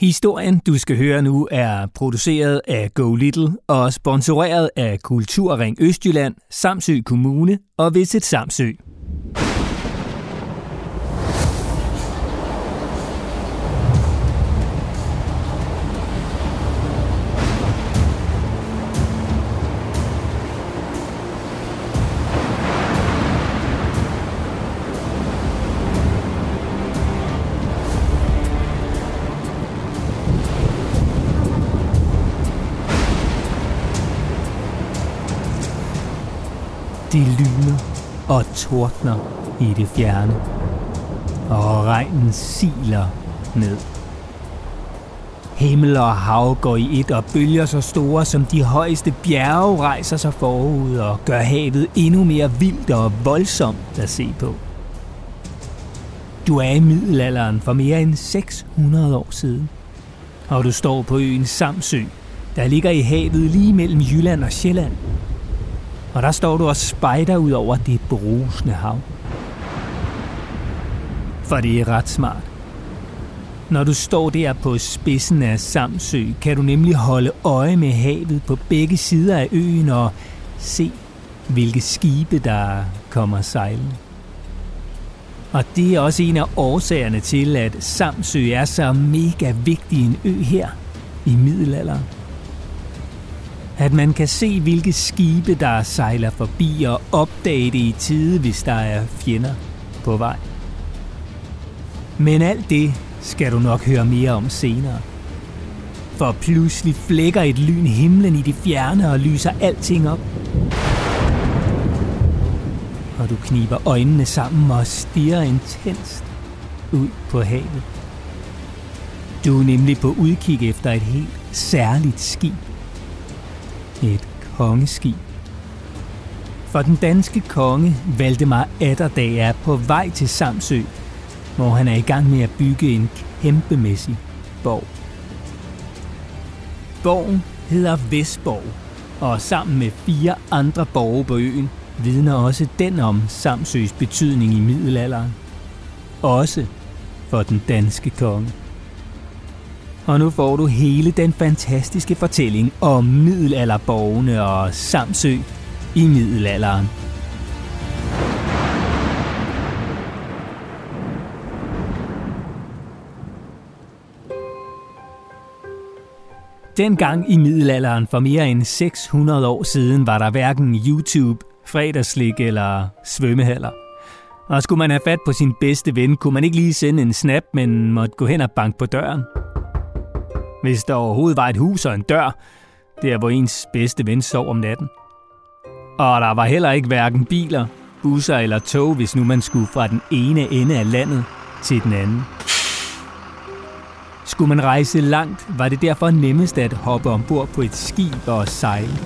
Historien, du skal høre nu, er produceret af Go Little og sponsoreret af Kulturring Østjylland, Samsø Kommune og Visit Samsø. Det lyner og tordner i det fjerne, og regnen siler ned. Himmel og hav går i et, og bølger så store som de højeste bjerge rejser sig forud og gør havet endnu mere vildt og voldsomt at se på. Du er i middelalderen for mere end 600 år siden, og du står på øen Samsø, der ligger i havet lige mellem Jylland og Sjælland – og der står du og spejder ud over det brusende hav. For det er ret smart. Når du står der på spidsen af Samsø, kan du nemlig holde øje med havet på begge sider af øen og se, hvilke skibe der kommer sejlende. Og det er også en af årsagerne til, at Samsø er så mega vigtig en ø her i middelalderen at man kan se, hvilke skibe, der sejler forbi og opdage det i tide, hvis der er fjender på vej. Men alt det skal du nok høre mere om senere. For pludselig flækker et lyn himlen i det fjerne og lyser alting op. Og du kniber øjnene sammen og stiger intenst ud på havet. Du er nemlig på udkig efter et helt særligt skib et kongeskib. For den danske konge Valdemar Atterdag er på vej til Samsø, hvor han er i gang med at bygge en kæmpemæssig borg. Borgen hedder Vestborg, og sammen med fire andre borge på øen vidner også den om Samsøs betydning i middelalderen. Også for den danske konge. Og nu får du hele den fantastiske fortælling om middelalderborgene og Samsø i middelalderen. Dengang i middelalderen for mere end 600 år siden var der hverken YouTube, fredagslik eller svømmehaller. Og skulle man have fat på sin bedste ven, kunne man ikke lige sende en snap, men måtte gå hen og banke på døren – hvis der overhovedet var et hus og en dør, der hvor ens bedste ven sov om natten. Og der var heller ikke hverken biler, busser eller tog, hvis nu man skulle fra den ene ende af landet til den anden. Skulle man rejse langt, var det derfor nemmest at hoppe ombord på et skib og sejle.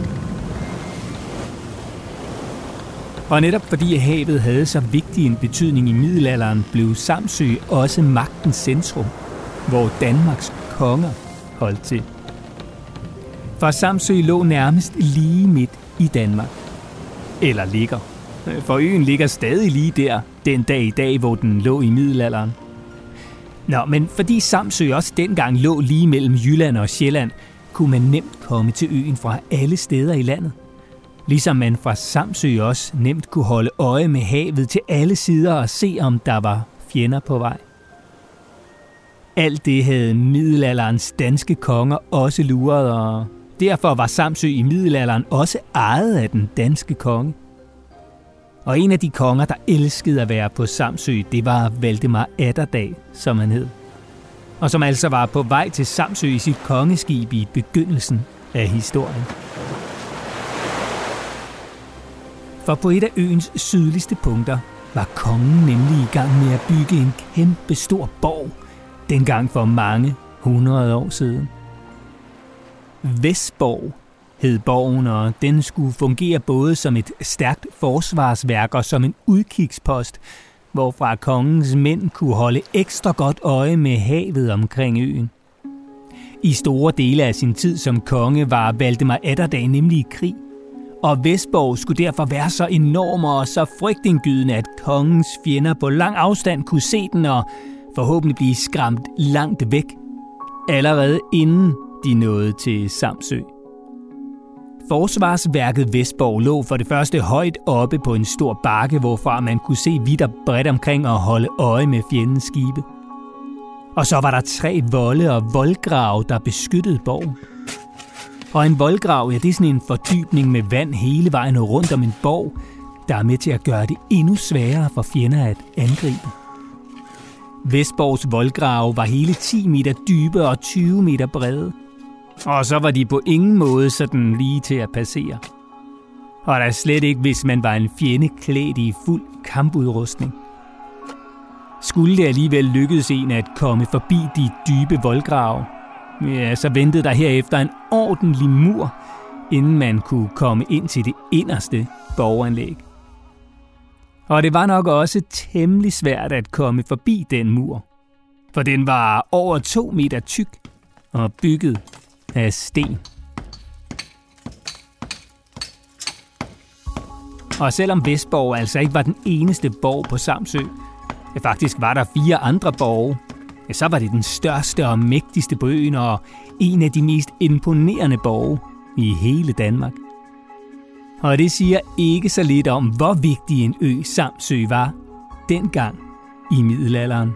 Og netop fordi havet havde så vigtig en betydning i middelalderen, blev Samsø også magtens centrum, hvor Danmarks konger holdt til. For Samsø lå nærmest lige midt i Danmark. Eller ligger. For øen ligger stadig lige der, den dag i dag, hvor den lå i middelalderen. Nå, men fordi Samsø også dengang lå lige mellem Jylland og Sjælland, kunne man nemt komme til øen fra alle steder i landet. Ligesom man fra Samsø også nemt kunne holde øje med havet til alle sider og se, om der var fjender på vej. Alt det havde middelalderens danske konger også luret, og derfor var Samsø i middelalderen også ejet af den danske konge. Og en af de konger, der elskede at være på Samsø, det var Valdemar Atterdag, som han hed. Og som altså var på vej til Samsø i sit kongeskib i begyndelsen af historien. For på et af øens sydligste punkter var kongen nemlig i gang med at bygge en kæmpe stor borg – dengang for mange hundrede år siden. Vestborg hed borgen, og den skulle fungere både som et stærkt forsvarsværk og som en udkigspost, hvorfra kongens mænd kunne holde ekstra godt øje med havet omkring øen. I store dele af sin tid som konge var Valdemar Atterdag nemlig i krig, og Vestborg skulle derfor være så enorm og så frygtindgydende, at kongens fjender på lang afstand kunne se den og forhåbentlig blive skræmt langt væk. allerede inden de nåede til Samsø. Forsvarsværket Vestborg lå for det første højt oppe på en stor bakke, hvorfra man kunne se vidt og bredt omkring og holde øje med fjendens skibe. Og så var der tre volde og voldgrave, der beskyttede borgen. Og en voldgrav, ja, det er sådan en fordybning med vand hele vejen rundt om en borg, der er med til at gøre det endnu sværere for fjender at angribe. Vestborgs voldgrave var hele 10 meter dybe og 20 meter brede. Og så var de på ingen måde sådan lige til at passere. Og der slet ikke, hvis man var en fjende klædt i fuld kampudrustning. Skulle det alligevel lykkedes en at komme forbi de dybe voldgrave, ja, så ventede der herefter en ordentlig mur, inden man kunne komme ind til det inderste borganlæg. Og det var nok også temmelig svært at komme forbi den mur, for den var over to meter tyk og bygget af sten. Og selvom Vestborg altså ikke var den eneste borg på Samsø, ja, faktisk var der fire andre borge, ja, så var det den største og mægtigste på øen og en af de mest imponerende borge i hele Danmark. Og det siger ikke så lidt om, hvor vigtig en ø Samsø var dengang i middelalderen.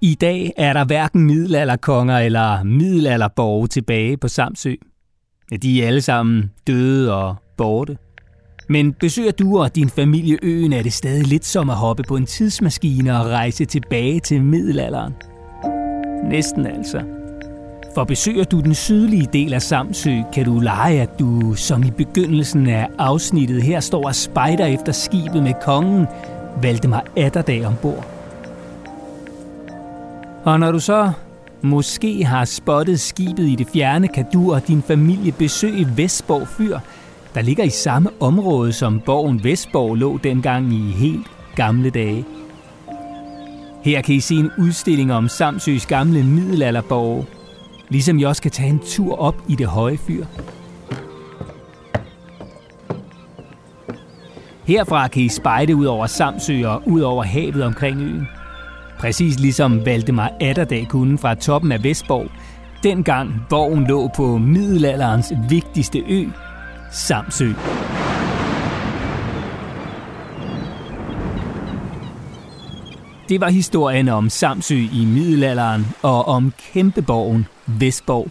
I dag er der hverken middelalderkonger eller middelalderborge tilbage på Samsø. De er alle sammen døde og borte. Men besøger du og din familie øen, er det stadig lidt som at hoppe på en tidsmaskine og rejse tilbage til middelalderen. Næsten altså. For besøger du den sydlige del af Samsø, kan du lege, at du, som i begyndelsen af afsnittet her, står og spejder efter skibet med kongen, Valdemar Atterdag ombord. Og når du så måske har spottet skibet i det fjerne, kan du og din familie besøge Vestborg Fyr, der ligger i samme område som borgen Vestborg lå dengang i helt gamle dage. Her kan I se en udstilling om Samsøs gamle middelalderborg, ligesom jeg også kan tage en tur op i det høje fyr. Herfra kan I spejde ud over Samsø og ud over havet omkring øen. Præcis ligesom Valdemar Atterdag kunne fra toppen af Vestborg, dengang borgen lå på middelalderens vigtigste ø, Samsø. Det var historien om Samsø i middelalderen og om kæmpeborgen Vestborg.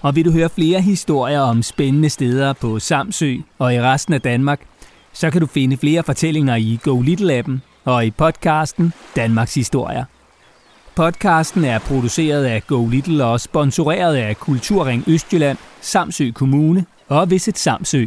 Og vil du høre flere historier om spændende steder på Samsø og i resten af Danmark, så kan du finde flere fortællinger i Go Little-appen og i podcasten Danmarks Historier. Podcasten er produceret af Go Little og sponsoreret af Kulturring Østjylland, Samsø Kommune og Visit Samsø